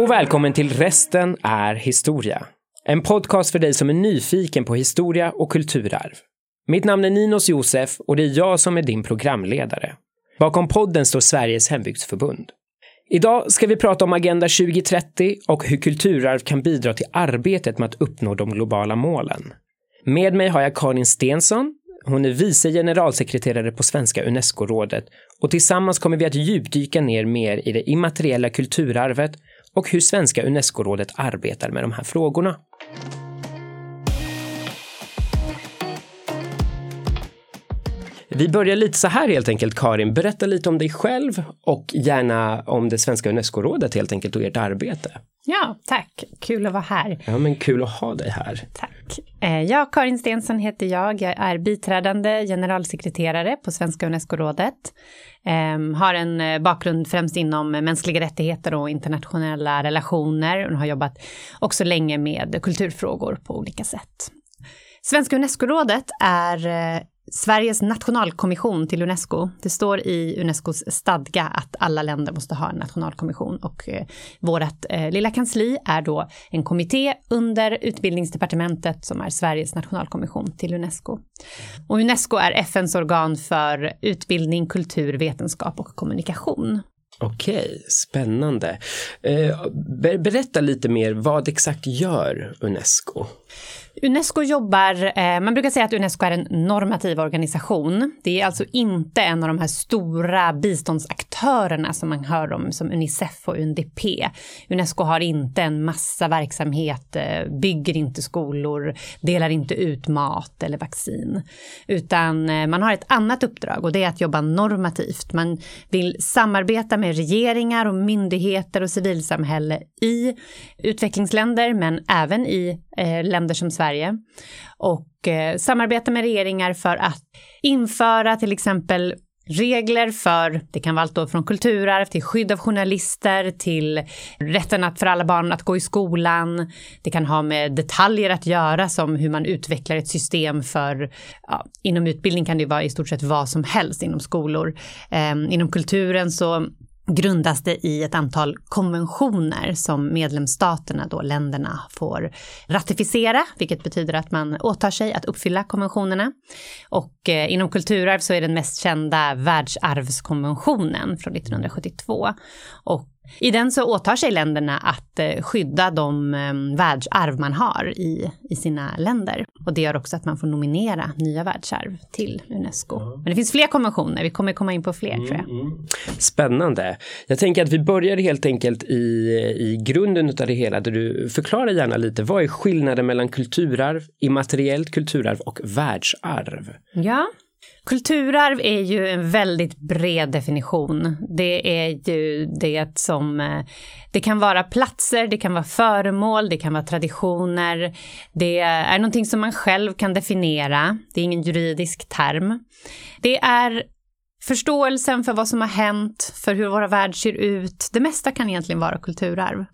Och välkommen till Resten är historia. En podcast för dig som är nyfiken på historia och kulturarv. Mitt namn är Ninos Josef och det är jag som är din programledare. Bakom podden står Sveriges hembygdsförbund. Idag ska vi prata om Agenda 2030 och hur kulturarv kan bidra till arbetet med att uppnå de globala målen. Med mig har jag Karin Stensson. Hon är vice generalsekreterare på Svenska Unesco-rådet och tillsammans kommer vi att djupdyka ner mer i det immateriella kulturarvet och hur Svenska Unesco-rådet arbetar med de här frågorna. Vi börjar lite så här helt enkelt, Karin. Berätta lite om dig själv och gärna om det Svenska Unesco-rådet helt enkelt och ert arbete. Ja, tack. Kul att vara här. Ja, men kul att ha dig här. Tack. Eh, jag, Karin Stensson heter jag. Jag är biträdande generalsekreterare på Svenska Unesco-rådet. Ehm, har en eh, bakgrund främst inom mänskliga rättigheter och internationella relationer och har jobbat också länge med kulturfrågor på olika sätt. Svenska Unescorådet är eh, Sveriges nationalkommission till Unesco. Det står i Unescos stadga att alla länder måste ha en nationalkommission och eh, vårt eh, lilla kansli är då en kommitté under utbildningsdepartementet som är Sveriges nationalkommission till Unesco. Och Unesco är FNs organ för utbildning, kultur, vetenskap och kommunikation. Okej, spännande. Eh, berätta lite mer, vad exakt gör Unesco? Unesco jobbar, eh, man brukar säga att Unesco är en normativ organisation. Det är alltså inte en av de här stora biståndsaktörerna som man hör om som Unicef och UNDP. Unesco har inte en massa verksamhet, eh, bygger inte skolor, delar inte ut mat eller vaccin. Utan eh, man har ett annat uppdrag och det är att jobba normativt. Man vill samarbeta med regeringar och myndigheter och civilsamhälle i utvecklingsländer men även i eh, länder som Sverige och eh, samarbeta med regeringar för att införa till exempel regler för, det kan vara allt då från kulturarv till skydd av journalister till rätten att för alla barn att gå i skolan. Det kan ha med detaljer att göra som hur man utvecklar ett system för, ja, inom utbildning kan det vara i stort sett vad som helst inom skolor. Eh, inom kulturen så grundas det i ett antal konventioner som medlemsstaterna, då länderna, får ratificera, vilket betyder att man åtar sig att uppfylla konventionerna. Och eh, inom kulturarv så är den mest kända världsarvskonventionen från 1972. Och i den så åtar sig länderna att eh, skydda de eh, världsarv man har i, i sina länder. Och det gör också att man får nominera nya världsarv till Unesco. Men det finns fler konventioner, vi kommer komma in på fler mm, tror jag. Mm. Spännande. Jag tänker att vi börjar helt enkelt i, i grunden av det hela, där du förklarar gärna lite, vad är skillnaden mellan kulturarv, immateriellt kulturarv och världsarv? Ja, Kulturarv är ju en väldigt bred definition. Det är ju det som, eh, det kan vara platser, det kan vara föremål, det kan vara traditioner. Det är någonting som man själv kan definiera. Det är ingen juridisk term. Det är Förståelsen för vad som har hänt, för hur våra värld ser ut, det mesta kan egentligen vara kulturarv.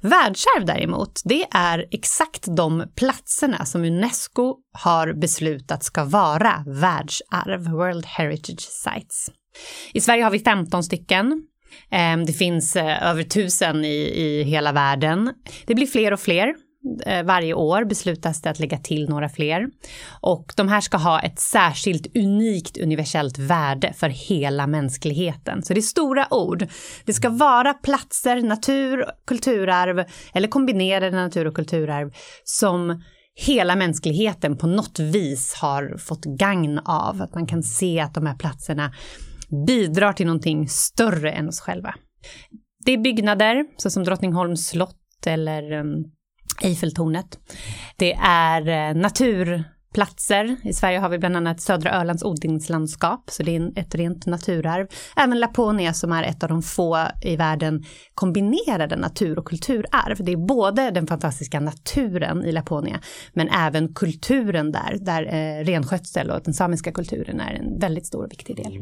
Världsarv däremot, det är exakt de platserna som Unesco har beslutat ska vara världsarv, World Heritage Sites. I Sverige har vi 15 stycken. Ehm, det finns eh, över tusen i, i hela världen. Det blir fler och fler. Eh, varje år beslutas det att lägga till några fler. Och de här ska ha ett särskilt unikt universellt värde för hela mänskligheten. Så det är stora ord. Det ska vara platser, natur, kulturarv eller kombinerade natur och kulturarv som hela mänskligheten på något vis har fått gagn av. Att man kan se att de här platserna bidrar till någonting större än oss själva. Det är byggnader, såsom Drottningholms slott eller mm, Eiffeltornet. Det är eh, naturplatser. I Sverige har vi bland annat södra Ölands odlingslandskap, så det är ett rent naturarv. Även Laponia som är ett av de få i världen kombinerade natur och kulturarv. Det är både den fantastiska naturen i Laponia, men även kulturen där, där eh, renskötsel och den samiska kulturen är en väldigt stor och viktig del.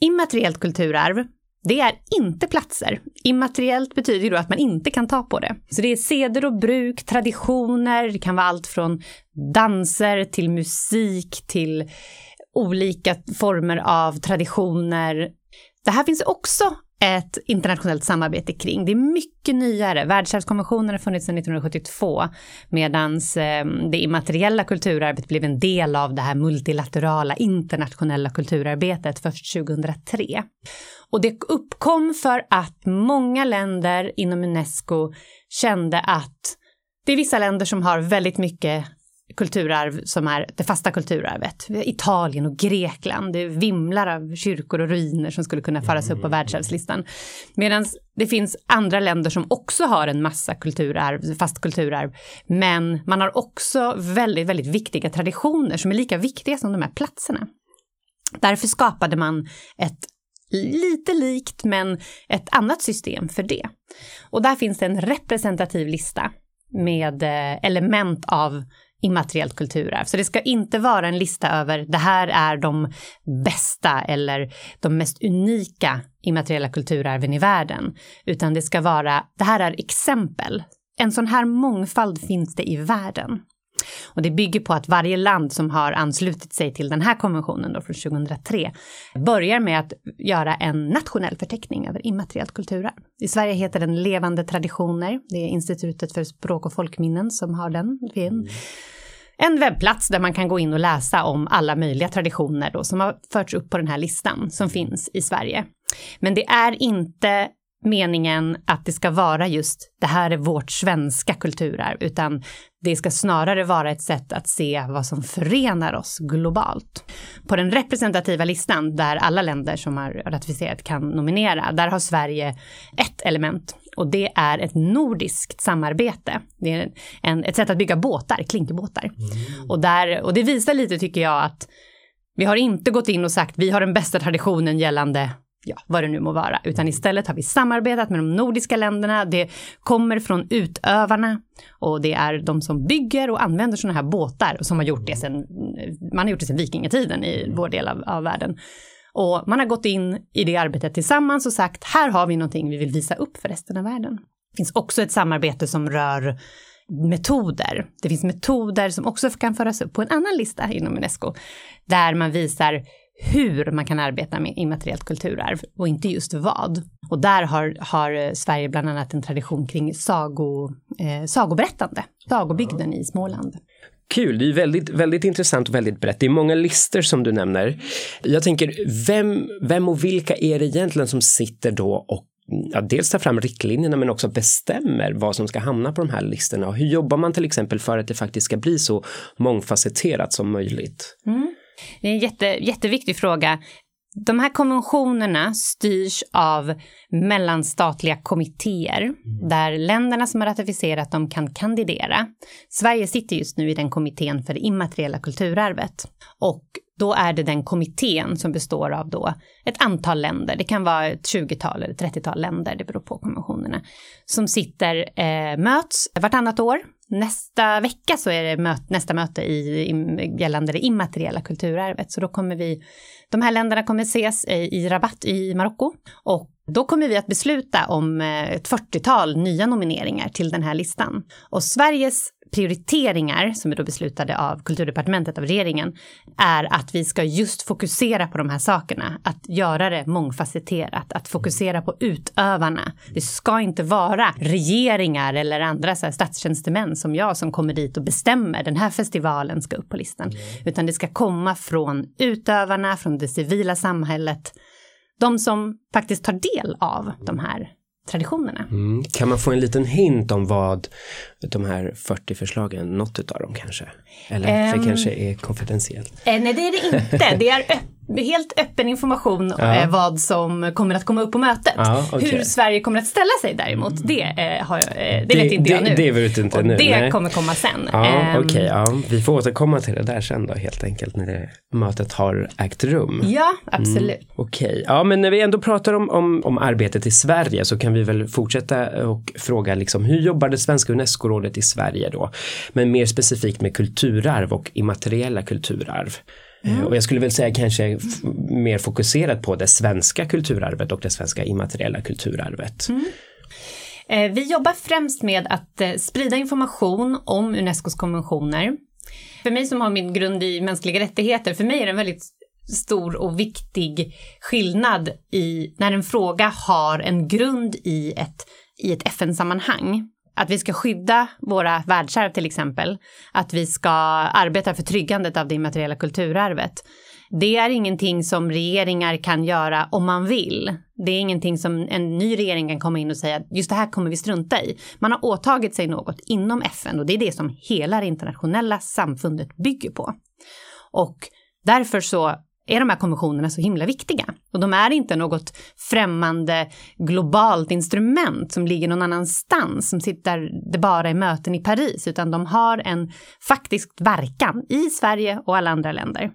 Immateriellt kulturarv det är inte platser. Immateriellt betyder ju då att man inte kan ta på det. Så det är seder och bruk, traditioner, det kan vara allt från danser till musik till olika former av traditioner. Det här finns också ett internationellt samarbete kring. Det är mycket nyare. Världsarvskonventionen har funnits sedan 1972 medan ehm, det immateriella kulturarvet blev en del av det här multilaterala internationella kulturarbetet först 2003. Och det uppkom för att många länder inom Unesco kände att det är vissa länder som har väldigt mycket kulturarv som är det fasta kulturarvet. Italien och Grekland, det vimlar av kyrkor och ruiner som skulle kunna föras upp på världsarvslistan. Medan det finns andra länder som också har en massa kulturarv, fast kulturarv, men man har också väldigt, väldigt viktiga traditioner som är lika viktiga som de här platserna. Därför skapade man ett lite likt men ett annat system för det. Och där finns det en representativ lista med eh, element av immateriellt kulturarv. Så det ska inte vara en lista över det här är de bästa eller de mest unika immateriella kulturarven i världen, utan det ska vara det här är exempel. En sån här mångfald finns det i världen. Och det bygger på att varje land som har anslutit sig till den här konventionen då från 2003 börjar med att göra en nationell förteckning över immateriellt kulturarv. I Sverige heter den Levande traditioner. Det är Institutet för språk och folkminnen som har den. Mm. En webbplats där man kan gå in och läsa om alla möjliga traditioner då som har förts upp på den här listan som finns i Sverige. Men det är inte meningen att det ska vara just det här är vårt svenska kulturarv, utan det ska snarare vara ett sätt att se vad som förenar oss globalt. På den representativa listan, där alla länder som har ratificerat kan nominera, där har Sverige ett element och det är ett nordiskt samarbete. Det är en, ett sätt att bygga båtar, klinkerbåtar. Mm. Och, där, och det visar lite, tycker jag, att vi har inte gått in och sagt vi har den bästa traditionen gällande ja, vad det nu må vara, utan istället har vi samarbetat med de nordiska länderna. Det kommer från utövarna och det är de som bygger och använder sådana här båtar och som har gjort det sedan, man har gjort det sedan vikingatiden i vår del av, av världen. Och man har gått in i det arbetet tillsammans och sagt här har vi någonting vi vill visa upp för resten av världen. Det finns också ett samarbete som rör metoder. Det finns metoder som också kan föras upp på en annan lista inom Unesco, där man visar hur man kan arbeta med immateriellt kulturarv och inte just vad. Och där har, har Sverige bland annat en tradition kring sago, eh, sagoberättande, sagobygden i Småland. Kul, det är väldigt, väldigt intressant och väldigt brett. Det är många listor som du nämner. Jag tänker, vem, vem och vilka är det egentligen som sitter då och ja, dels tar fram riktlinjerna men också bestämmer vad som ska hamna på de här listorna? Och hur jobbar man till exempel för att det faktiskt ska bli så mångfacetterat som möjligt? Mm. Det är en jätte, jätteviktig fråga. De här konventionerna styrs av mellanstatliga kommittéer mm. där länderna som har ratificerat dem kan kandidera. Sverige sitter just nu i den kommittén för det immateriella kulturarvet och då är det den kommittén som består av då ett antal länder, det kan vara ett 20-tal eller 30-tal länder, det beror på konventionerna, som sitter, eh, möts vartannat år Nästa vecka så är det möt, nästa möte i, i, gällande det immateriella kulturarvet. Så då kommer vi, de här länderna kommer ses i, i Rabat i Marocko och då kommer vi att besluta om eh, ett 40-tal nya nomineringar till den här listan. Och Sveriges prioriteringar, som är då beslutade av kulturdepartementet, av regeringen, är att vi ska just fokusera på de här sakerna. Att göra det mångfacetterat, att fokusera på utövarna. Det ska inte vara regeringar eller andra så här, statstjänstemän som jag som kommer dit och bestämmer den här festivalen ska upp på listan. Utan det ska komma från utövarna, från det civila samhället. De som faktiskt tar del av de här traditionerna. Mm. Kan man få en liten hint om vad de här 40 förslagen, något av dem kanske? Eller um, det kanske är konfidentiellt? Eh, nej, det är det inte. Det är helt öppen information ja. eh, vad som kommer att komma upp på mötet. Ja, okay. Hur Sverige kommer att ställa sig däremot, det, eh, har, eh, det, det, vet inte jag nu. Det vet inte Och nu. Det nej. kommer komma sen. Ja, um, Okej, okay, ja. vi får återkomma till det där sen då helt enkelt när det mötet har ägt rum. Ja, absolut. Mm, Okej, okay. ja men när vi ändå pratar om, om, om arbetet i Sverige så kan vi väl fortsätta och fråga liksom hur jobbar det svenska Unesco-rådet i Sverige då? Men mer specifikt med kulturarv och immateriella kulturarv. Mm. Och jag skulle väl säga kanske mer fokuserat på det svenska kulturarvet och det svenska immateriella kulturarvet. Mm. Eh, vi jobbar främst med att eh, sprida information om Unescos konventioner. För mig som har min grund i mänskliga rättigheter, för mig är det en väldigt stor och viktig skillnad i när en fråga har en grund i ett, i ett FN-sammanhang. Att vi ska skydda våra världsarv till exempel, att vi ska arbeta för tryggandet av det immateriella kulturarvet. Det är ingenting som regeringar kan göra om man vill. Det är ingenting som en ny regering kan komma in och säga just det här kommer vi strunta i. Man har åtagit sig något inom FN och det är det som hela det internationella samfundet bygger på. Och därför så är de här konventionerna så himla viktiga. Och de är inte något främmande globalt instrument som ligger någon annanstans, som sitter det bara i möten i Paris, utan de har en faktisk verkan i Sverige och alla andra länder.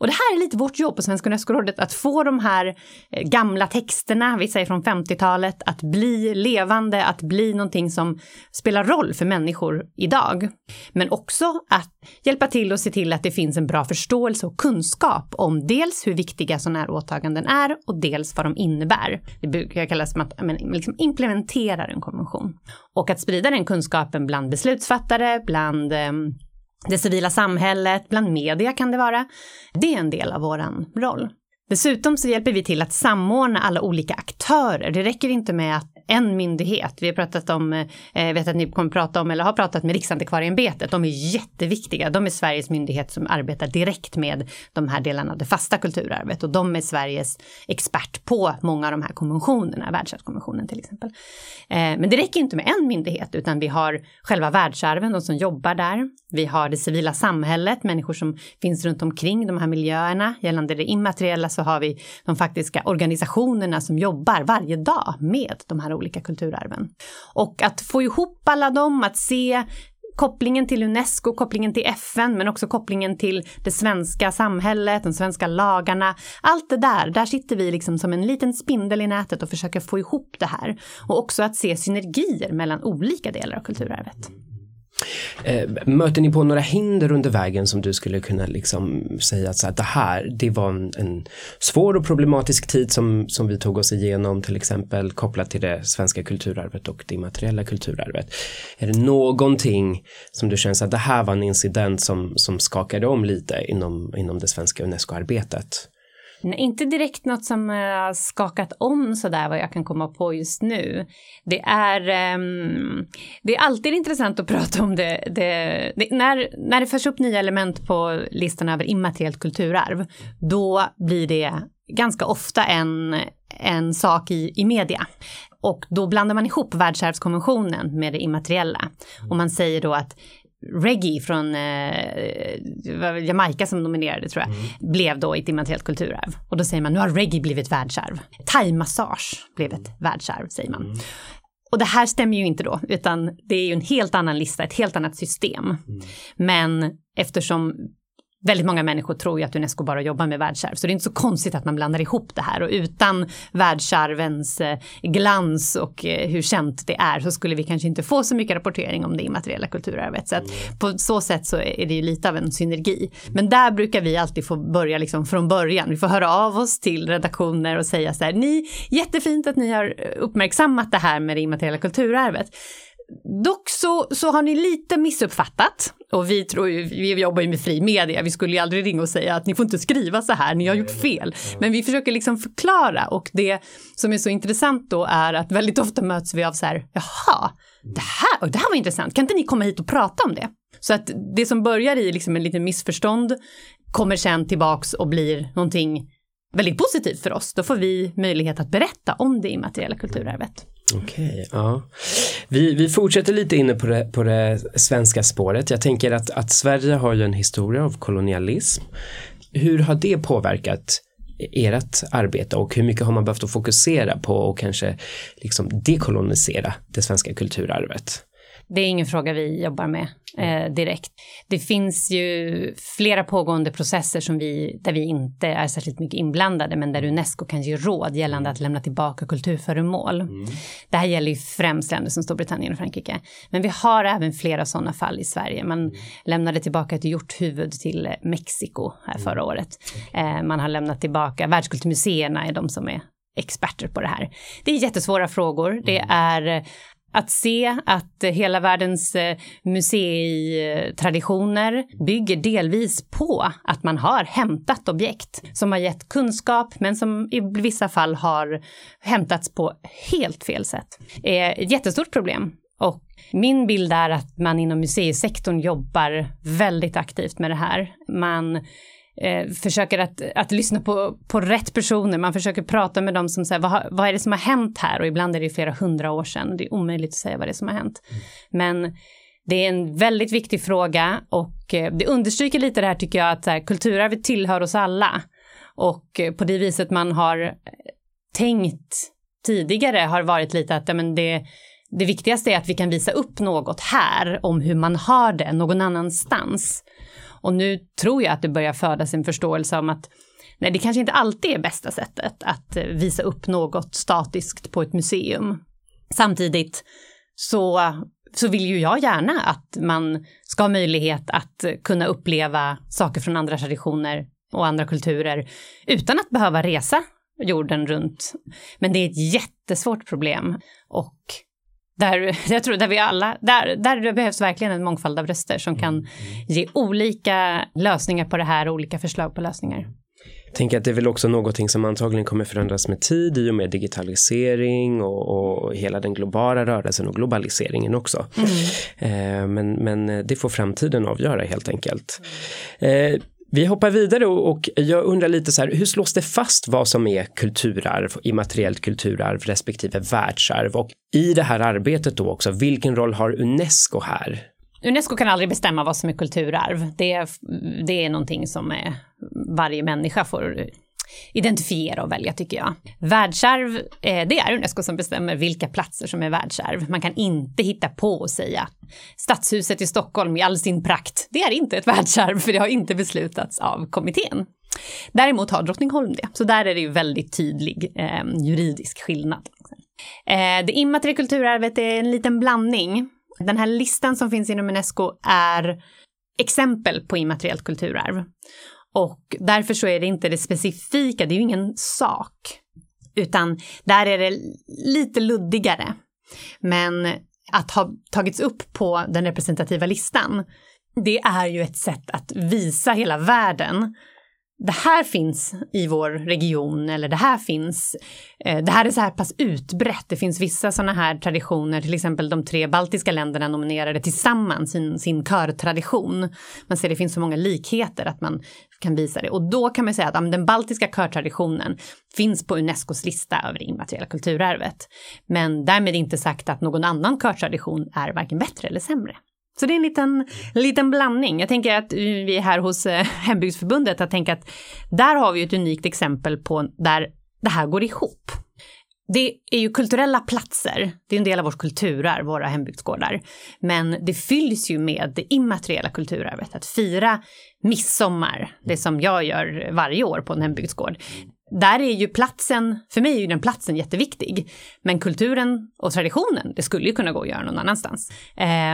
Och det här är lite vårt jobb på Svenska Unescorådet, att få de här eh, gamla texterna, vi säger från 50-talet, att bli levande, att bli någonting som spelar roll för människor idag. Men också att hjälpa till och se till att det finns en bra förståelse och kunskap om dels hur viktiga sådana här åtaganden är och dels vad de innebär. Det brukar kallas som att man liksom implementerar en konvention. Och att sprida den kunskapen bland beslutsfattare, bland ehm, det civila samhället, bland media kan det vara. Det är en del av våran roll. Dessutom så hjälper vi till att samordna alla olika aktörer. Det räcker inte med att en myndighet, vi har pratat om, eh, vet att ni kommer prata om, eller har pratat med Riksantikvarieämbetet, de är jätteviktiga. De är Sveriges myndighet som arbetar direkt med de här delarna av det fasta kulturarvet och de är Sveriges expert på många av de här konventionerna, världsarvskonventionen till exempel. Eh, men det räcker inte med en myndighet, utan vi har själva världsarven, de som jobbar där. Vi har det civila samhället, människor som finns runt omkring de här miljöerna. Gällande det immateriella så har vi de faktiska organisationerna som jobbar varje dag med de här olika kulturarven. Och att få ihop alla dem, att se kopplingen till Unesco, kopplingen till FN, men också kopplingen till det svenska samhället, de svenska lagarna. Allt det där, där sitter vi liksom som en liten spindel i nätet och försöker få ihop det här. Och också att se synergier mellan olika delar av kulturarvet. Eh, möter ni på några hinder under vägen som du skulle kunna liksom säga att så här, det här, det var en, en, svår och problematisk tid som, som vi tog oss igenom, till exempel kopplat till det svenska kulturarvet och det immateriella kulturarvet. Är det någonting som du känner att det här var en incident som, som skakade om lite inom, inom det svenska UNESCO-arbetet? Nej, inte direkt något som eh, har skakat om sådär vad jag kan komma på just nu. Det är, um, det är alltid intressant att prata om det, det, det, när, när det förs upp nya element på listan över immateriellt kulturarv, då blir det ganska ofta en, en sak i, i media. Och då blandar man ihop världsarvskonventionen med det immateriella. Och man säger då att reggae från eh, Jamaica som nominerade tror jag, mm. blev då ett immateriellt kulturarv. Och då säger man, nu har reggae blivit världsarv. Thai-massage blev ett världsarv, säger man. Mm. Och det här stämmer ju inte då, utan det är ju en helt annan lista, ett helt annat system. Mm. Men eftersom väldigt många människor tror ju att Unesco bara jobbar med världsarv, så det är inte så konstigt att man blandar ihop det här och utan världsarvens eh, glans och eh, hur känt det är så skulle vi kanske inte få så mycket rapportering om det immateriella kulturarvet. Så att på så sätt så är det ju lite av en synergi. Men där brukar vi alltid få börja liksom från början. Vi får höra av oss till redaktioner och säga så här, ni, jättefint att ni har uppmärksammat det här med det immateriella kulturarvet. Dock så, så har ni lite missuppfattat och vi tror vi jobbar ju med fri media, vi skulle ju aldrig ringa och säga att ni får inte skriva så här, ni har gjort fel. Men vi försöker liksom förklara och det som är så intressant då är att väldigt ofta möts vi av så här, jaha, det här, det här var intressant, kan inte ni komma hit och prata om det? Så att det som börjar i liksom en liten missförstånd kommer sen tillbaks och blir någonting väldigt positivt för oss. Då får vi möjlighet att berätta om det immateriella kulturarvet. Okej, okay, ja. Vi, vi fortsätter lite inne på det, på det svenska spåret. Jag tänker att, att Sverige har ju en historia av kolonialism. Hur har det påverkat ert arbete och hur mycket har man behövt att fokusera på och kanske liksom dekolonisera det svenska kulturarvet? Det är ingen fråga vi jobbar med eh, direkt. Det finns ju flera pågående processer som vi, där vi inte är särskilt mycket inblandade, men där Unesco kan ge råd gällande att lämna tillbaka kulturföremål. Mm. Det här gäller ju främst länder som Storbritannien och Frankrike. Men vi har även flera sådana fall i Sverige. Man mm. lämnade tillbaka ett hjorthuvud till Mexiko här förra mm. året. Eh, man har lämnat tillbaka, världskulturmuseerna är de som är experter på det här. Det är jättesvåra frågor. Det mm. är att se att eh, hela världens eh, museitraditioner bygger delvis på att man har hämtat objekt som har gett kunskap men som i vissa fall har hämtats på helt fel sätt. Är ett jättestort problem och min bild är att man inom museisektorn jobbar väldigt aktivt med det här. Man eh, försöker att, att lyssna på, på rätt personer. Man försöker prata med dem som säger vad, vad är det som har hänt här? Och ibland är det flera hundra år sedan. Det är omöjligt att säga vad det är som har hänt. Men det är en väldigt viktig fråga och eh, det understryker lite det här tycker jag att här, kulturarvet tillhör oss alla. Och eh, på det viset man har eh, tänkt tidigare har varit lite att ja, men det, det viktigaste är att vi kan visa upp något här om hur man har det någon annanstans. Och nu tror jag att det börjar födas en förståelse om att nej, det kanske inte alltid är bästa sättet att eh, visa upp något statiskt på ett museum. Samtidigt så, så vill ju jag gärna att man ska ha möjlighet att kunna uppleva saker från andra traditioner och andra kulturer utan att behöva resa jorden runt. Men det är ett jättesvårt problem och där, jag tror, där vi alla, där, där behövs verkligen en mångfald av röster som kan mm. ge olika lösningar på det här och olika förslag på lösningar. Tänker att det är väl också någonting som antagligen kommer förändras med tid i och med digitalisering och, och hela den globala rörelsen och globaliseringen också. Mm. Eh, men, men det får framtiden avgöra helt enkelt. Eh, vi hoppar vidare och jag undrar lite så här, hur slås det fast vad som är kulturarv, immateriellt kulturarv respektive världsarv och i det här arbetet då också, vilken roll har Unesco här? Unesco kan aldrig bestämma vad som är kulturarv. Det är, det är någonting som är, varje människa får identifiera och välja tycker jag. Världsarv, eh, det är Unesco som bestämmer vilka platser som är världsarv. Man kan inte hitta på och säga Stadshuset i Stockholm i all sin prakt, det är inte ett världsarv för det har inte beslutats av kommittén. Däremot har Drottningholm det, så där är det ju väldigt tydlig eh, juridisk skillnad. Eh, det immateriella kulturarvet är en liten blandning. Den här listan som finns inom Unesco är exempel på immateriellt kulturarv. Och därför så är det inte det specifika, det är ju ingen sak. Utan där är det lite luddigare. Men att ha tagits upp på den representativa listan, det är ju ett sätt att visa hela världen det här finns i vår region eller det här finns, eh, det här är så här pass utbrett. Det finns vissa sådana här traditioner, till exempel de tre baltiska länderna nominerade tillsammans sin, sin körtradition. Man ser det finns så många likheter att man kan visa det. Och då kan man säga att den baltiska körtraditionen finns på Unescos lista över det immateriella kulturarvet. Men därmed inte sagt att någon annan körtradition är varken bättre eller sämre. Så det är en liten, liten blandning. Jag tänker att vi här hos eh, Hembygdsförbundet, jag tänker att där har vi ett unikt exempel på där det här går ihop. Det är ju kulturella platser, det är en del av vårt kulturarv, våra hembygdsgårdar. Men det fylls ju med det immateriella kulturarvet, att fira midsommar, det som jag gör varje år på en hembygdsgård där är ju platsen, för mig är ju den platsen jätteviktig. Men kulturen och traditionen, det skulle ju kunna gå att göra någon annanstans.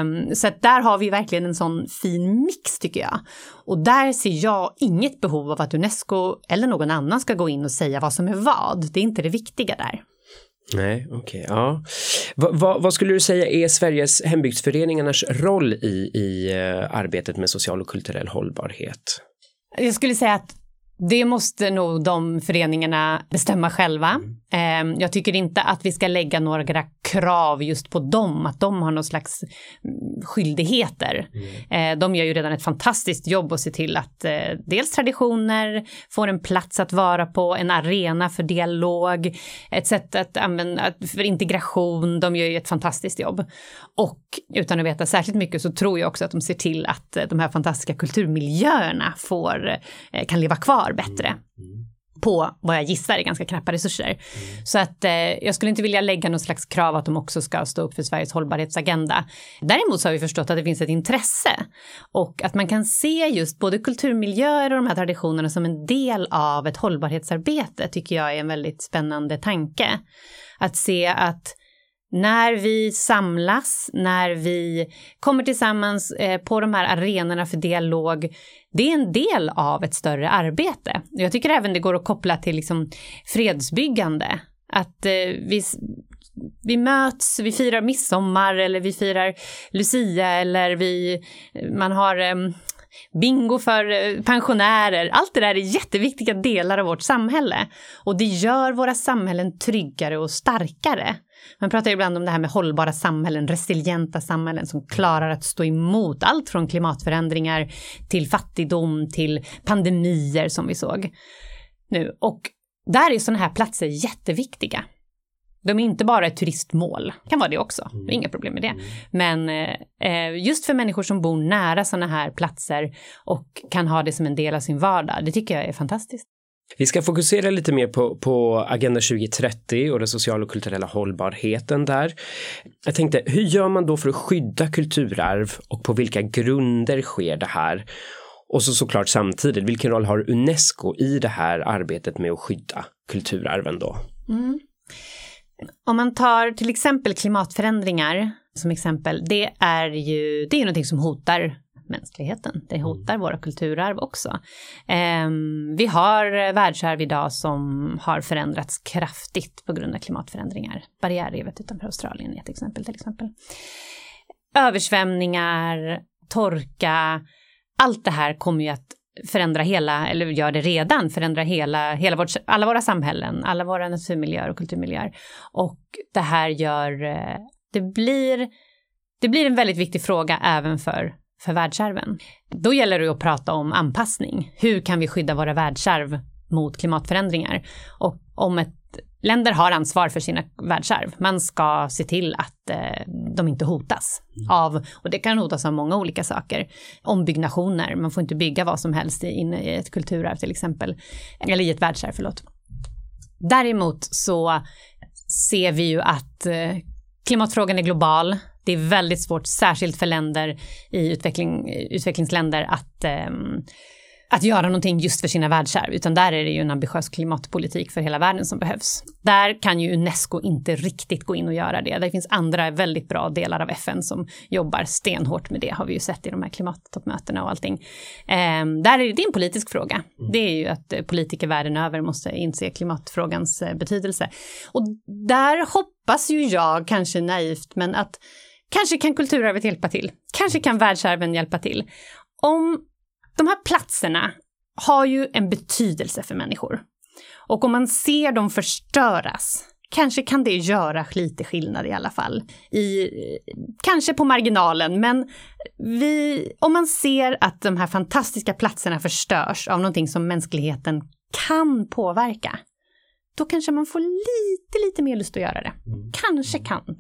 Um, så att där har vi verkligen en sån fin mix tycker jag. Och där ser jag inget behov av att Unesco eller någon annan ska gå in och säga vad som är vad. Det är inte det viktiga där. Nej, okej, okay, ja. Va, va, vad skulle du säga är Sveriges hembygdsföreningarnas roll i, i uh, arbetet med social och kulturell hållbarhet? Jag skulle säga att det måste nog de föreningarna bestämma själva. Mm. Ehm, jag tycker inte att vi ska lägga några krav just på dem, att de har någon slags mm, skyldigheter. Mm. Eh, de gör ju redan ett fantastiskt jobb att se till att eh, dels traditioner får en plats att vara på, en arena för dialog, ett sätt att använda för integration. De gör ju ett fantastiskt jobb. Och utan att veta särskilt mycket så tror jag också att de ser till att eh, de här fantastiska kulturmiljöerna får, kan leva kvar bättre. Mm på vad jag gissar är ganska knappa resurser. Mm. Så att eh, jag skulle inte vilja lägga något slags krav att de också ska stå upp för Sveriges hållbarhetsagenda. Däremot så har vi förstått att det finns ett intresse och att man kan se just både kulturmiljöer och de här traditionerna som en del av ett hållbarhetsarbete tycker jag är en väldigt spännande tanke. Att se att när vi samlas, när vi kommer tillsammans eh, på de här arenorna för dialog, det är en del av ett större arbete. Jag tycker även det går att koppla till liksom fredsbyggande. Att eh, vi vi möts, vi firar midsommar eller vi firar Lucia eller vi, man har eh, bingo för pensionärer. Allt det där är jätteviktiga delar av vårt samhälle. Och det gör våra samhällen tryggare och starkare. Man pratar ibland om det här med hållbara samhällen, resilienta samhällen som klarar att stå emot allt från klimatförändringar till fattigdom till pandemier som vi såg nu. Och där är sådana här platser jätteviktiga. De är inte bara ett turistmål, kan vara det också, mm. inga problem med det. Mm. Men eh, just för människor som bor nära sådana här platser och kan ha det som en del av sin vardag, det tycker jag är fantastiskt. Vi ska fokusera lite mer på, på Agenda 2030 och den sociala och kulturella hållbarheten där. Jag tänkte, hur gör man då för att skydda kulturarv och på vilka grunder sker det här? Och så såklart samtidigt, vilken roll har Unesco i det här arbetet med att skydda kulturarven då? Mm. Om man tar till exempel klimatförändringar som exempel, det är ju det är någonting som hotar mänskligheten. Det mm. hotar våra kulturarv också. Eh, vi har världsarv idag som har förändrats kraftigt på grund av klimatförändringar. Barriärrevet utanför Australien är ett exempel till exempel. Översvämningar, torka, allt det här kommer ju att förändra hela, eller gör det redan, förändra hela, hela vårt, alla våra samhällen, alla våra naturmiljöer och kulturmiljöer. Och det här gör, eh, det blir, det blir en väldigt viktig fråga även för, för världsarven. Då gäller det att prata om anpassning. Hur kan vi skydda våra världsarv mot klimatförändringar? Och om ett länder har ansvar för sina världsarv. Man ska se till att eh, de inte hotas av, och det kan hotas av många olika saker, ombyggnationer, man får inte bygga vad som helst inne i ett kulturarv till exempel, eller i ett världsarv, förlåt. Däremot så ser vi ju att eh, klimatfrågan är global, det är väldigt svårt, särskilt för länder i utveckling, utvecklingsländer, att eh, att göra någonting just för sina världsarv, utan där är det ju en ambitiös klimatpolitik för hela världen som behövs. Där kan ju Unesco inte riktigt gå in och göra det. Det finns andra väldigt bra delar av FN som jobbar stenhårt med det, har vi ju sett i de här klimattoppmötena och allting. Um, där är det, det är en politisk fråga. Mm. Det är ju att eh, politiker världen över måste inse klimatfrågans eh, betydelse. Och där hoppas ju jag, kanske naivt, men att kanske kan kulturarvet hjälpa till. Kanske kan världsarven hjälpa till. Om de här platserna har ju en betydelse för människor. Och om man ser dem förstöras, kanske kan det göra lite skillnad i alla fall. I, kanske på marginalen, men vi, om man ser att de här fantastiska platserna förstörs av någonting som mänskligheten kan påverka, då kanske man får lite, lite mer lust att göra det. Mm. Kanske kan.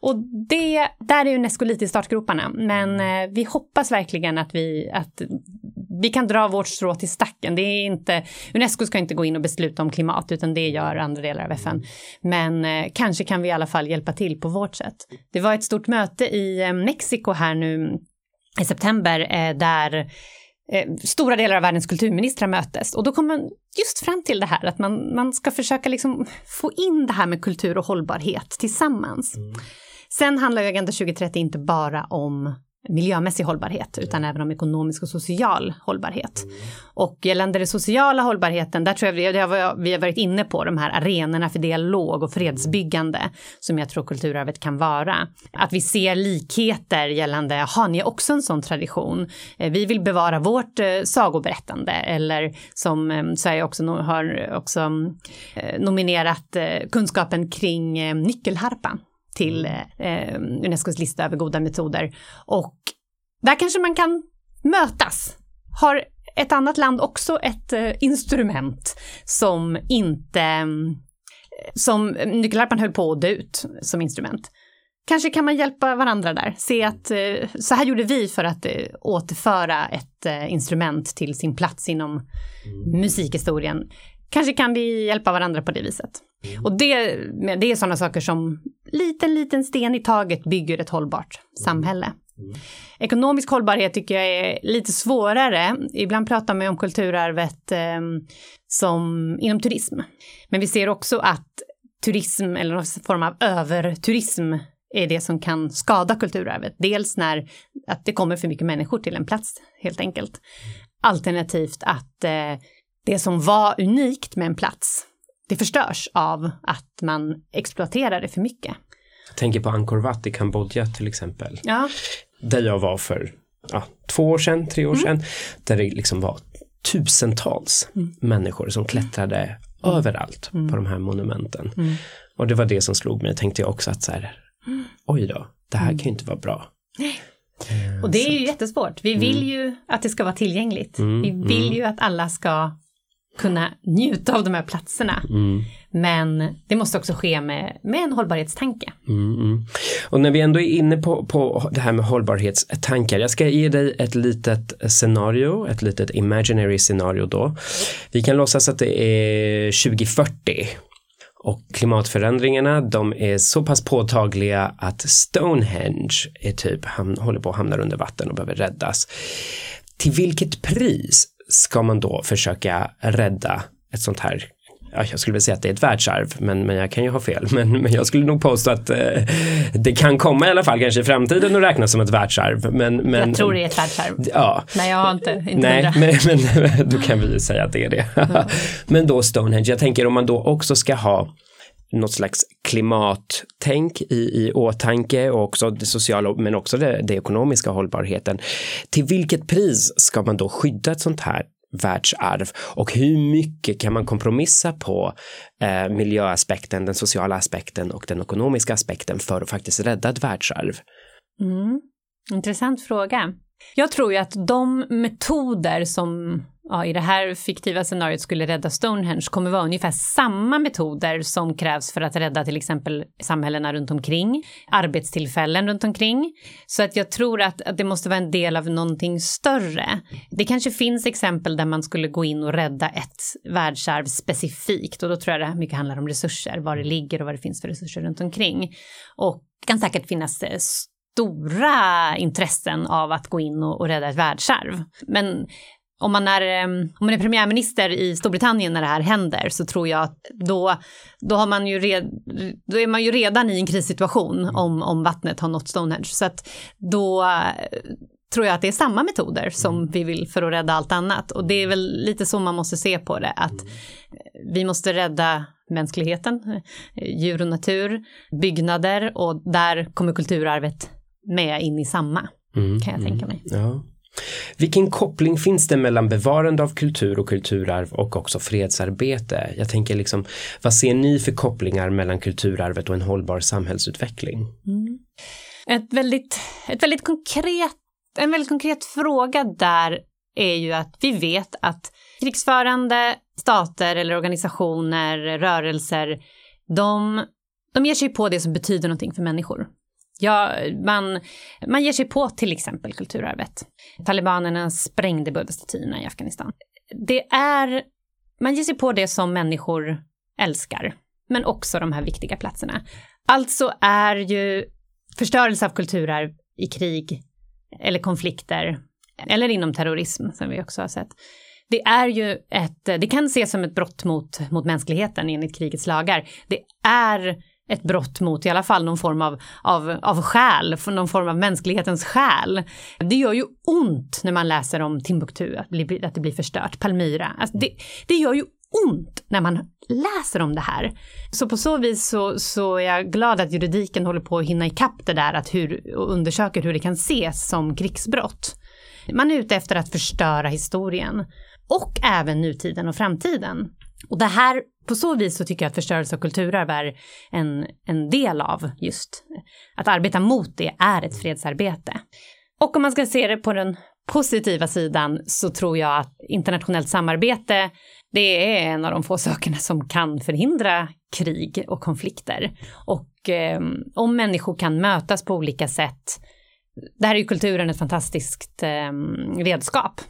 Och det, där är Unesco lite i startgroparna, men eh, vi hoppas verkligen att vi, att vi kan dra vårt strå till stacken. Det är inte, Unesco ska inte gå in och besluta om klimat, utan det gör andra delar av FN. Men eh, kanske kan vi i alla fall hjälpa till på vårt sätt. Det var ett stort möte i eh, Mexiko här nu i september eh, där eh, stora delar av världens kulturministrar mötes. Och då kom man just fram till det här att man, man ska försöka liksom få in det här med kultur och hållbarhet tillsammans. Mm. Sen handlar ju Agenda 2030 inte bara om miljömässig hållbarhet utan även om ekonomisk och social hållbarhet. Och gällande den sociala hållbarheten, där tror jag vi, har, vi har varit inne på de här arenorna för dialog och fredsbyggande som jag tror kulturarvet kan vara. Att vi ser likheter gällande, har ni också en sån tradition? Eh, vi vill bevara vårt eh, sagoberättande eller som eh, Sverige också har också nominerat kunskapen kring nyckelharpan till mm. eh, Unescos lista över goda metoder. Och där kanske man kan mötas. Har ett annat land också ett eh, instrument som inte, eh, som nyckelharpan höll på att dö ut som instrument. Kanske kan man hjälpa varandra där, se att eh, så här gjorde vi för att eh, återföra ett eh, instrument till sin plats inom mm. musikhistorien. Kanske kan vi hjälpa varandra på det viset. Mm. Och det, det är sådana saker som liten, liten sten i taget bygger ett hållbart mm. samhälle. Mm. Ekonomisk hållbarhet tycker jag är lite svårare. Ibland pratar man om kulturarvet eh, som inom turism. Men vi ser också att turism eller någon form av överturism är det som kan skada kulturarvet. Dels när att det kommer för mycket människor till en plats helt enkelt. Alternativt att eh, det som var unikt med en plats det förstörs av att man exploaterar det för mycket. Jag tänker på Angkor Wat i Kambodja till exempel. Ja. Där jag var för ja, två år sedan, tre år mm. sedan. Där det liksom var tusentals mm. människor som klättrade mm. överallt på mm. de här monumenten. Mm. Och det var det som slog mig, tänkte jag också att så här, oj då, det här kan ju inte vara bra. Eh, och det är ju jättesvårt. Vi vill ju att det ska vara tillgängligt. Vi vill ju att alla ska kunna njuta av de här platserna. Mm. Men det måste också ske med, med en hållbarhetstanke. Mm, mm. Och när vi ändå är inne på, på det här med hållbarhetstankar, jag ska ge dig ett litet scenario, ett litet imaginary scenario då. Vi kan låtsas att det är 2040 och klimatförändringarna de är så pass påtagliga att Stonehenge är typ, ham, håller på att hamna under vatten och behöver räddas. Till vilket pris ska man då försöka rädda ett sånt här ja, jag skulle vilja säga att det är ett världsarv, men, men jag kan ju ha fel. Men, men jag skulle nog påstå att eh, det kan komma i alla fall kanske i framtiden att räknas som ett världsarv. Men, men, jag tror det är ett världsarv. Ja. Nej, jag har inte, inte Nej, men, men, då kan vi ju säga att det är det. Mm. men då Stonehenge, jag tänker om man då också ska ha något slags klimattänk i, i åtanke och också det sociala men också det, det ekonomiska hållbarheten. Till vilket pris ska man då skydda ett sånt här världsarv och hur mycket kan man kompromissa på eh, miljöaspekten, den sociala aspekten och den ekonomiska aspekten för att faktiskt rädda ett världsarv? Mm. Intressant fråga. Jag tror ju att de metoder som ja, i det här fiktiva scenariot skulle rädda Stonehenge kommer vara ungefär samma metoder som krävs för att rädda till exempel samhällena runt omkring, arbetstillfällen runt omkring. Så att jag tror att, att det måste vara en del av någonting större. Det kanske finns exempel där man skulle gå in och rädda ett världsarv specifikt och då tror jag det mycket handlar om resurser, var det ligger och vad det finns för resurser runt omkring. Och det kan säkert finnas eh, stora intressen av att gå in och, och rädda ett världsarv. Men om man, är, om man är premiärminister i Storbritannien när det här händer så tror jag att då, då, har man ju red, då är man ju redan i en krissituation mm. om, om vattnet har nått Stonehenge. Så att då eh, tror jag att det är samma metoder som mm. vi vill för att rädda allt annat. Och det är väl lite så man måste se på det, att mm. vi måste rädda mänskligheten, djur och natur, byggnader och där kommer kulturarvet med in i samma, mm, kan jag tänka mig. Ja. Vilken koppling finns det mellan bevarande av kultur och kulturarv och också fredsarbete? Jag tänker liksom, vad ser ni för kopplingar mellan kulturarvet och en hållbar samhällsutveckling? Mm. Ett väldigt, ett väldigt konkret, en väldigt konkret fråga där är ju att vi vet att krigsförande stater eller organisationer, rörelser, de, de ger sig på det som betyder någonting för människor. Ja, man, man ger sig på till exempel kulturarvet. Talibanerna sprängde buddhastatyerna i Afghanistan. Det är, man ger sig på det som människor älskar, men också de här viktiga platserna. Alltså är ju förstörelse av kulturarv i krig eller konflikter eller inom terrorism som vi också har sett. Det är ju ett, det kan ses som ett brott mot, mot mänskligheten enligt krigets lagar. Det är ett brott mot i alla fall någon form av, av, av själ, någon form av mänsklighetens själ. Det gör ju ont när man läser om Timbuktu, att, bli, att det blir förstört, Palmyra. Alltså det, det gör ju ont när man läser om det här. Så på så vis så, så är jag glad att juridiken håller på att hinna ikapp det där att hur, och undersöker hur det kan ses som krigsbrott. Man är ute efter att förstöra historien och även nutiden och framtiden. Och det här, på så vis så tycker jag att förstörelse av kulturarv är en, en del av just att arbeta mot det är ett fredsarbete. Och om man ska se det på den positiva sidan så tror jag att internationellt samarbete det är en av de få sakerna som kan förhindra krig och konflikter. Och eh, om människor kan mötas på olika sätt där är ju kulturen ett fantastiskt eh, redskap.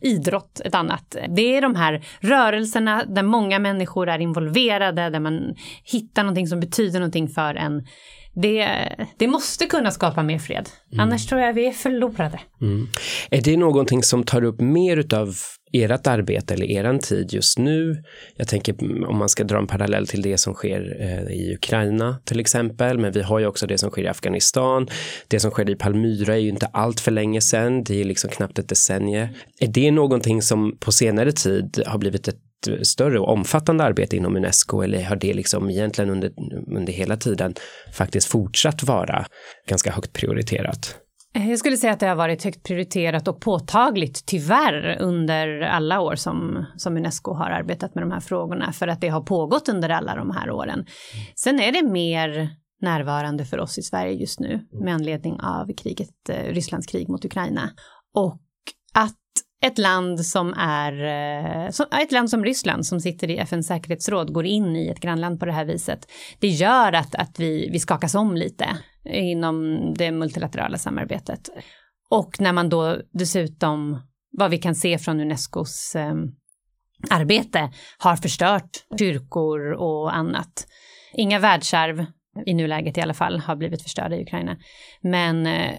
Idrott ett annat. Det är de här rörelserna där många människor är involverade, där man hittar någonting som betyder någonting för en. Det, det måste kunna skapa mer fred. Mm. Annars tror jag vi är förlorade. Mm. Är det någonting som tar upp mer utav ert arbete eller eran tid just nu. Jag tänker om man ska dra en parallell till det som sker eh, i Ukraina till exempel, men vi har ju också det som sker i Afghanistan. Det som sker i Palmyra är ju inte allt för länge sedan, det är liksom knappt ett decennium. Är det någonting som på senare tid har blivit ett ett större och omfattande arbete inom Unesco eller har det liksom egentligen under, under hela tiden faktiskt fortsatt vara ganska högt prioriterat? Eh, jag skulle säga att det har varit högt prioriterat och påtagligt, tyvärr, under alla år som, som Unesco har arbetat med de här frågorna, för att det har pågått under alla de här åren. Sen är det mer närvarande för oss i Sverige just nu med anledning av kriget, eh, Rysslands krig mot Ukraina. Och att ett land som är, eh, som, ett land som Ryssland som sitter i FNs säkerhetsråd går in i ett grannland på det här viset. Det gör att, att vi, vi skakas om lite inom det multilaterala samarbetet. Och när man då dessutom, vad vi kan se från Unescos eh, arbete, har förstört kyrkor och annat. Inga världsarv, i nuläget i alla fall, har blivit förstörda i Ukraina. Men eh,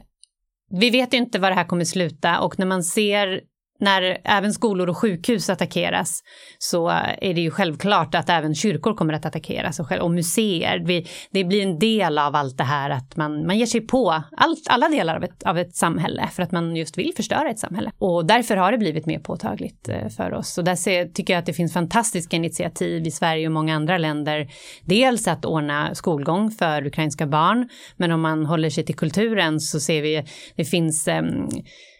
vi vet inte var det här kommer sluta och när man ser när även skolor och sjukhus attackeras så är det ju självklart att även kyrkor kommer att attackeras och, och museer. Vi, det blir en del av allt det här att man, man ger sig på allt, alla delar av ett, av ett samhälle för att man just vill förstöra ett samhälle. Och därför har det blivit mer påtagligt eh, för oss. Och där ser, tycker jag att det finns fantastiska initiativ i Sverige och många andra länder. Dels att ordna skolgång för ukrainska barn, men om man håller sig till kulturen så ser vi det finns um,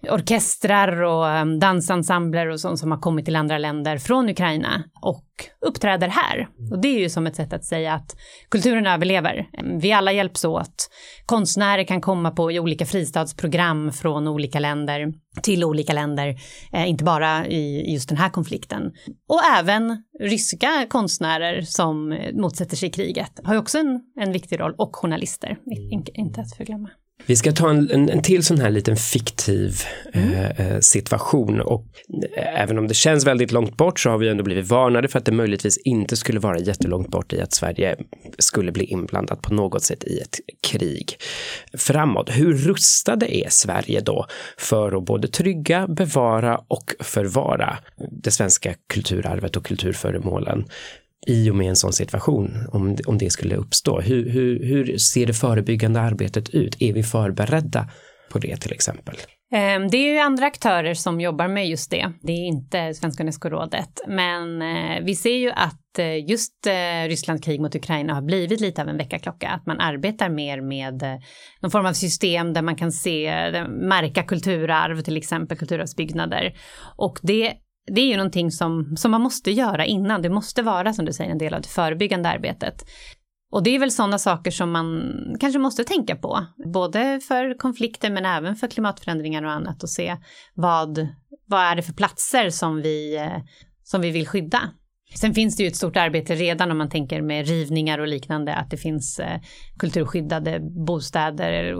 orkestrar och um, dansensembler och sånt som har kommit till andra länder från Ukraina och uppträder här. Och det är ju som ett sätt att säga att kulturen överlever. Vi alla hjälps åt. Konstnärer kan komma på i olika fristadsprogram från olika länder till olika länder, eh, inte bara i just den här konflikten. Och även ryska konstnärer som motsätter sig kriget har ju också en, en viktig roll och journalister, inte att förglömma. Vi ska ta en, en, en till sån här liten fiktiv mm. Eh, eh, situation och eh, även om det känns väldigt långt bort så har vi ändå blivit varnade för att det möjligtvis inte skulle vara jättelångt bort i att Sverige skulle bli inblandat på något sätt i ett krig framåt. Hur rustade är Sverige då för att både trygga, bevara och förvara det svenska kulturarvet och kulturföremålen? I och med en sån situation, om, om det skulle uppstå? Hur, hur, hur ser det förebyggande arbetet ut? Är vi förberedda på det till exempel? Ehm, det är ju andra aktörer som jobbar med just det. Det är inte Svenska Unesco-rådet. Men eh, vi ser ju att eh, just eh, Rysslands krig mot Ukraina har blivit lite av en väckarklocka. Att man arbetar mer med någon form av system där man kan se, märka kulturarv, till exempel kulturarvsbyggnader. Och det det är ju någonting som, som man måste göra innan. Det måste vara, som du säger, en del av det förebyggande arbetet. Och det är väl sådana saker som man kanske måste tänka på, både för konflikter men även för klimatförändringar och annat och se vad, vad är det för platser som vi, eh, som vi vill skydda. Sen finns det ju ett stort arbete redan om man tänker med rivningar och liknande, att det finns eh, kulturskyddade bostäder,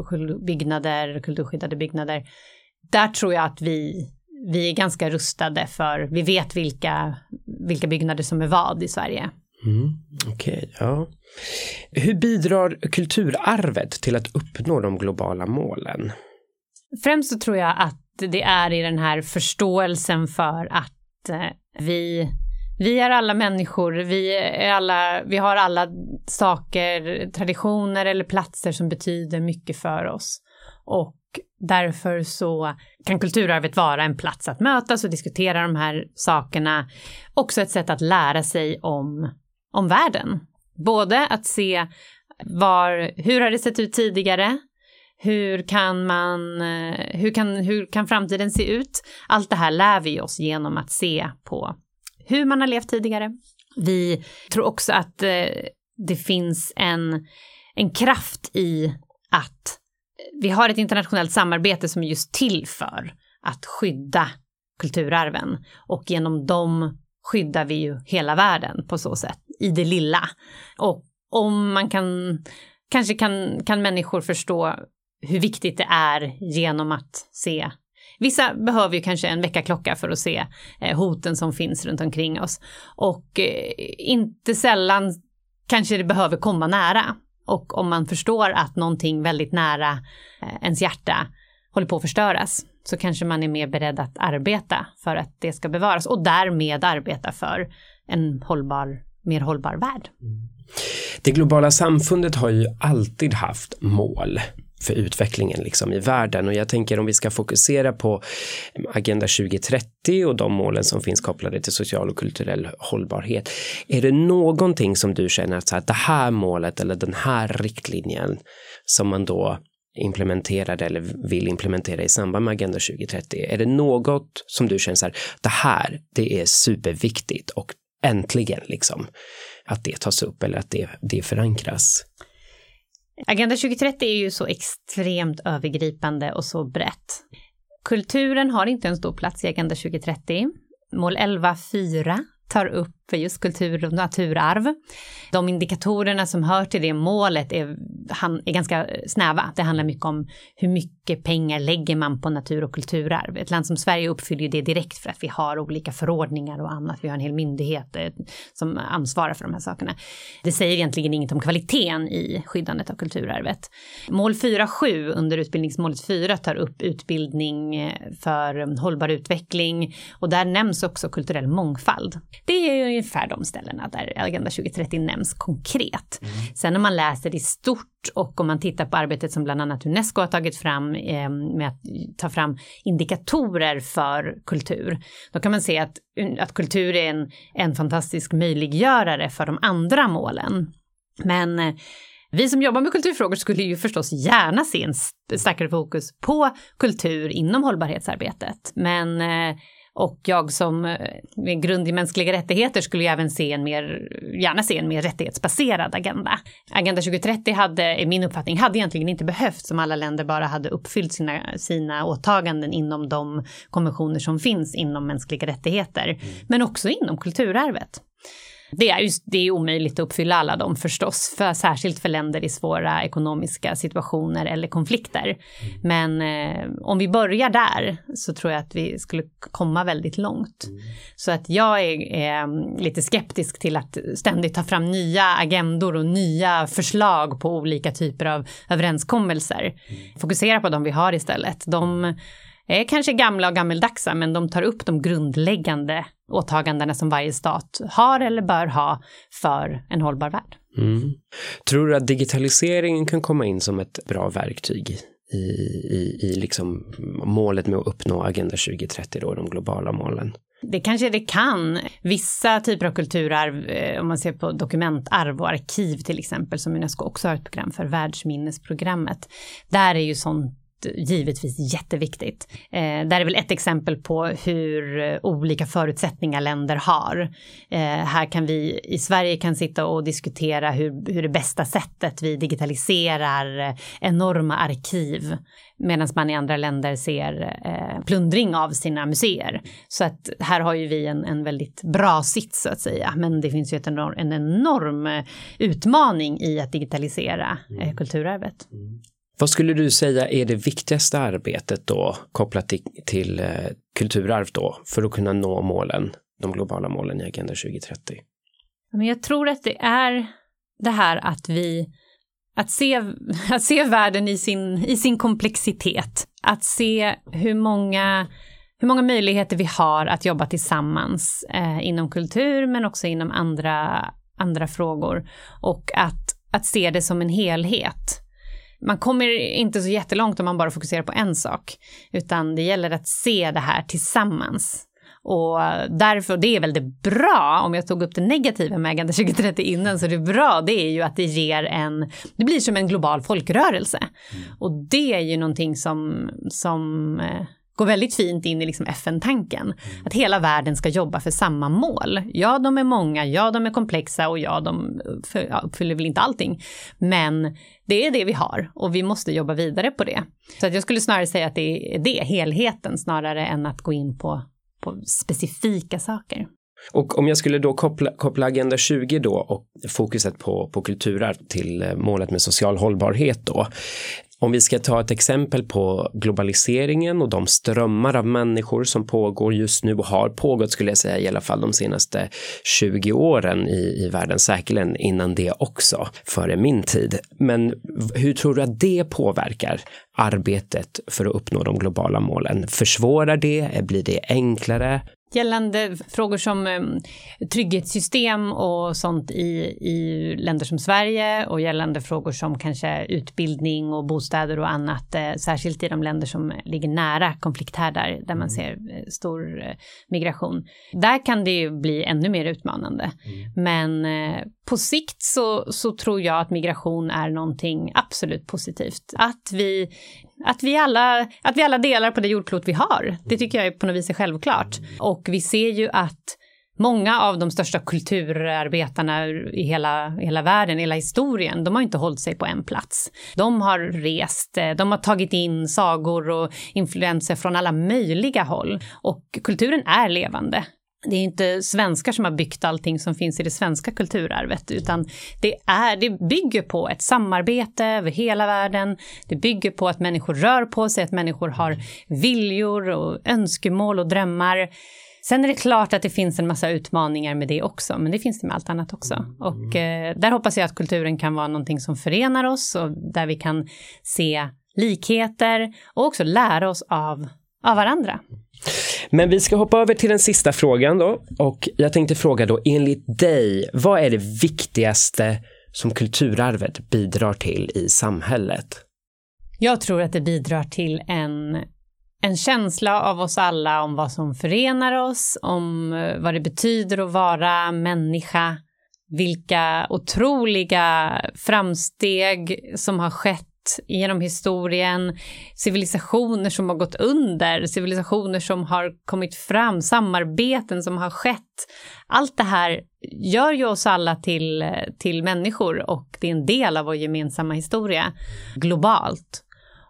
byggnader, kulturskyddade byggnader. Där tror jag att vi vi är ganska rustade för, vi vet vilka, vilka byggnader som är vad i Sverige. Mm, Okej, okay, ja. Hur bidrar kulturarvet till att uppnå de globala målen? Främst så tror jag att det är i den här förståelsen för att eh, vi vi är alla människor, vi, är alla, vi har alla saker, traditioner eller platser som betyder mycket för oss. Och därför så kan kulturarvet vara en plats att mötas och diskutera de här sakerna. Också ett sätt att lära sig om, om världen. Både att se var, hur har det sett ut tidigare? Hur kan man, eh, hur kan, hur kan framtiden se ut? Allt det här lär vi oss genom att se på hur man har levt tidigare. Vi tror också att eh, det finns en, en kraft i att vi har ett internationellt samarbete som är just till för att skydda kulturarven och genom dem skyddar vi ju hela världen på så sätt i det lilla. Och om man kan, kanske kan, kan människor förstå hur viktigt det är genom att se Vissa behöver ju kanske en väckarklocka för att se eh, hoten som finns runt omkring oss. Och eh, inte sällan kanske det behöver komma nära. Och om man förstår att någonting väldigt nära eh, ens hjärta håller på att förstöras så kanske man är mer beredd att arbeta för att det ska bevaras och därmed arbeta för en hållbar, mer hållbar värld. Mm. Det globala samfundet har ju alltid haft mål för utvecklingen liksom i världen. Och jag tänker om vi ska fokusera på Agenda 2030 och de målen som finns kopplade till social och kulturell hållbarhet. Är det någonting som du känner att så här, det här målet eller den här riktlinjen som man då implementerade eller vill implementera i samband med Agenda 2030? Är det något som du känner så här, det här, det är superviktigt och äntligen liksom att det tas upp eller att det, det förankras? Agenda 2030 är ju så extremt övergripande och så brett. Kulturen har inte en stor plats i Agenda 2030. Mål 11.4 tar upp för just kultur och naturarv. De indikatorerna som hör till det målet är, är ganska snäva. Det handlar mycket om hur mycket pengar lägger man på natur och kulturarv. Ett land som Sverige uppfyller det direkt för att vi har olika förordningar och annat. Vi har en hel myndighet eh, som ansvarar för de här sakerna. Det säger egentligen inget om kvaliteten i skyddandet av kulturarvet. Mål 4.7 under utbildningsmålet 4 tar upp utbildning eh, för hållbar utveckling och där nämns också kulturell mångfald. Det är ju ungefär de ställena där Agenda 2030 nämns konkret. Mm. Sen om man läser i stort och om man tittar på arbetet som bland annat Unesco har tagit fram eh, med att ta fram indikatorer för kultur, då kan man se att, att kultur är en, en fantastisk möjliggörare för de andra målen. Men eh, vi som jobbar med kulturfrågor skulle ju förstås gärna se en starkare fokus på kultur inom hållbarhetsarbetet. Men eh, och jag som eh, med grund i mänskliga rättigheter skulle ju även se en mer, gärna se en mer rättighetsbaserad agenda. Agenda 2030 hade, i min uppfattning, hade egentligen inte behövts om alla länder bara hade uppfyllt sina, sina åtaganden inom de konventioner som finns inom mänskliga rättigheter, mm. men också inom kulturarvet. Det är, just, det är omöjligt att uppfylla alla dem förstås, för, särskilt för länder i svåra ekonomiska situationer eller konflikter. Mm. Men eh, om vi börjar där så tror jag att vi skulle komma väldigt långt. Mm. Så att jag är, är lite skeptisk till att ständigt ta fram nya agendor och nya förslag på olika typer av överenskommelser. Mm. Fokusera på de vi har istället. De är kanske gamla och gammeldagsa, men de tar upp de grundläggande åtagandena som varje stat har eller bör ha för en hållbar värld. Mm. Tror du att digitaliseringen kan komma in som ett bra verktyg i, i, i liksom målet med att uppnå Agenda 2030, då, de globala målen? Det kanske det kan. Vissa typer av kulturarv, eh, om man ser på dokumentarv och arkiv till exempel, som Unesco också har ett program för, världsminnesprogrammet. Där är ju sånt givetvis jätteviktigt. Eh, där är väl ett exempel på hur eh, olika förutsättningar länder har. Eh, här kan vi i Sverige kan sitta och diskutera hur, hur det bästa sättet vi digitaliserar eh, enorma arkiv medan man i andra länder ser eh, plundring av sina museer. Så att här har ju vi en, en väldigt bra sits så att säga. Men det finns ju ett enorm, en enorm eh, utmaning i att digitalisera mm. kulturarvet. Mm. Vad skulle du säga är det viktigaste arbetet då kopplat till, till eh, kulturarv då för att kunna nå målen, de globala målen i Agenda 2030? Men jag tror att det är det här att vi att se, att se världen i sin, i sin komplexitet. Att se hur många, hur många möjligheter vi har att jobba tillsammans eh, inom kultur men också inom andra, andra frågor. Och att, att se det som en helhet man kommer inte så jättelångt om man bara fokuserar på en sak, utan det gäller att se det här tillsammans. Och därför, det är väldigt bra, om jag tog upp det negativa med Agenda 2030 innan, så det är bra, det är ju att det ger en, det blir som en global folkrörelse. Mm. Och det är ju någonting som, som eh, går väldigt fint in i liksom FN-tanken. Mm. Att hela världen ska jobba för samma mål. Ja, de är många, ja, de är komplexa och ja, de uppfyller väl inte allting. Men det är det vi har och vi måste jobba vidare på det. Så att jag skulle snarare säga att det är det, helheten, snarare än att gå in på, på specifika saker. Och om jag skulle då koppla, koppla Agenda 20 då och fokuset på, på kulturarv till eh, målet med social hållbarhet då. Om vi ska ta ett exempel på globaliseringen och de strömmar av människor som pågår just nu och har pågått skulle jag säga i alla fall de senaste 20 åren i, i världen, säkerligen innan det också, före min tid. Men hur tror du att det påverkar arbetet för att uppnå de globala målen? Försvårar det? Blir det enklare? Gällande frågor som eh, trygghetssystem och sånt i, i länder som Sverige och gällande frågor som kanske utbildning och bostäder och annat, eh, särskilt i de länder som ligger nära konflikthärdar där man mm. ser eh, stor eh, migration. Där kan det ju bli ännu mer utmanande. Mm. Men på sikt så, så tror jag att migration är någonting absolut positivt. Att vi att vi, alla, att vi alla delar på det jordklot vi har. Det tycker jag är på något vis är självklart. Och vi ser ju att många av de största kulturarbetarna i hela, hela världen, hela historien, de har inte hållit sig på en plats. De har rest, eh, de har tagit in sagor och influenser från alla möjliga håll. Och kulturen är levande det är inte svenskar som har byggt allting som finns i det svenska kulturarvet, utan det, är, det bygger på ett samarbete över hela världen. Det bygger på att människor rör på sig, att människor har viljor och önskemål och drömmar. Sen är det klart att det finns en massa utmaningar med det också, men det finns det med allt annat också. Och eh, där hoppas jag att kulturen kan vara någonting som förenar oss och där vi kan se likheter och också lära oss av, av varandra. Men vi ska hoppa över till den sista frågan då. Och jag tänkte fråga då, enligt dig, vad är det viktigaste som kulturarvet bidrar till i samhället? Jag tror att det bidrar till en, en känsla av oss alla om vad som förenar oss, om eh, vad det betyder att vara människa, vilka otroliga framsteg som har skett genom historien, civilisationer som har gått under, civilisationer som har kommit fram, samarbeten som har skett. Allt det här gör ju oss alla till, till människor och det är en del av vår gemensamma historia globalt.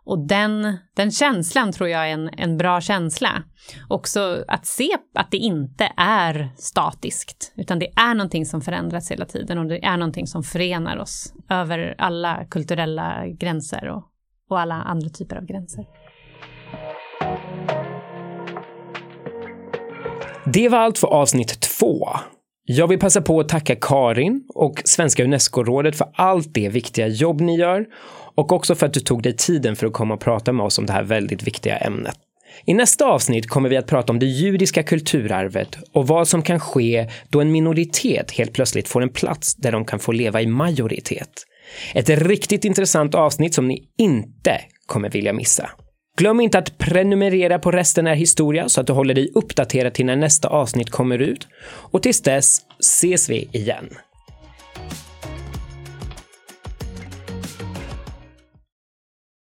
Och den, den känslan tror jag är en, en bra känsla. Också att se att det inte är statiskt, utan det är någonting som förändras hela tiden och det är någonting som förenar oss över alla kulturella gränser och, och alla andra typer av gränser. Det var allt för avsnitt två. Jag vill passa på att tacka Karin och Svenska Unesco-rådet för allt det viktiga jobb ni gör och också för att du tog dig tiden för att komma och prata med oss om det här väldigt viktiga ämnet. I nästa avsnitt kommer vi att prata om det judiska kulturarvet och vad som kan ske då en minoritet helt plötsligt får en plats där de kan få leva i majoritet. Ett riktigt intressant avsnitt som ni inte kommer vilja missa. Glöm inte att prenumerera på Resten är historia så att du håller dig uppdaterad till när nästa avsnitt kommer ut. Och tills dess ses vi igen.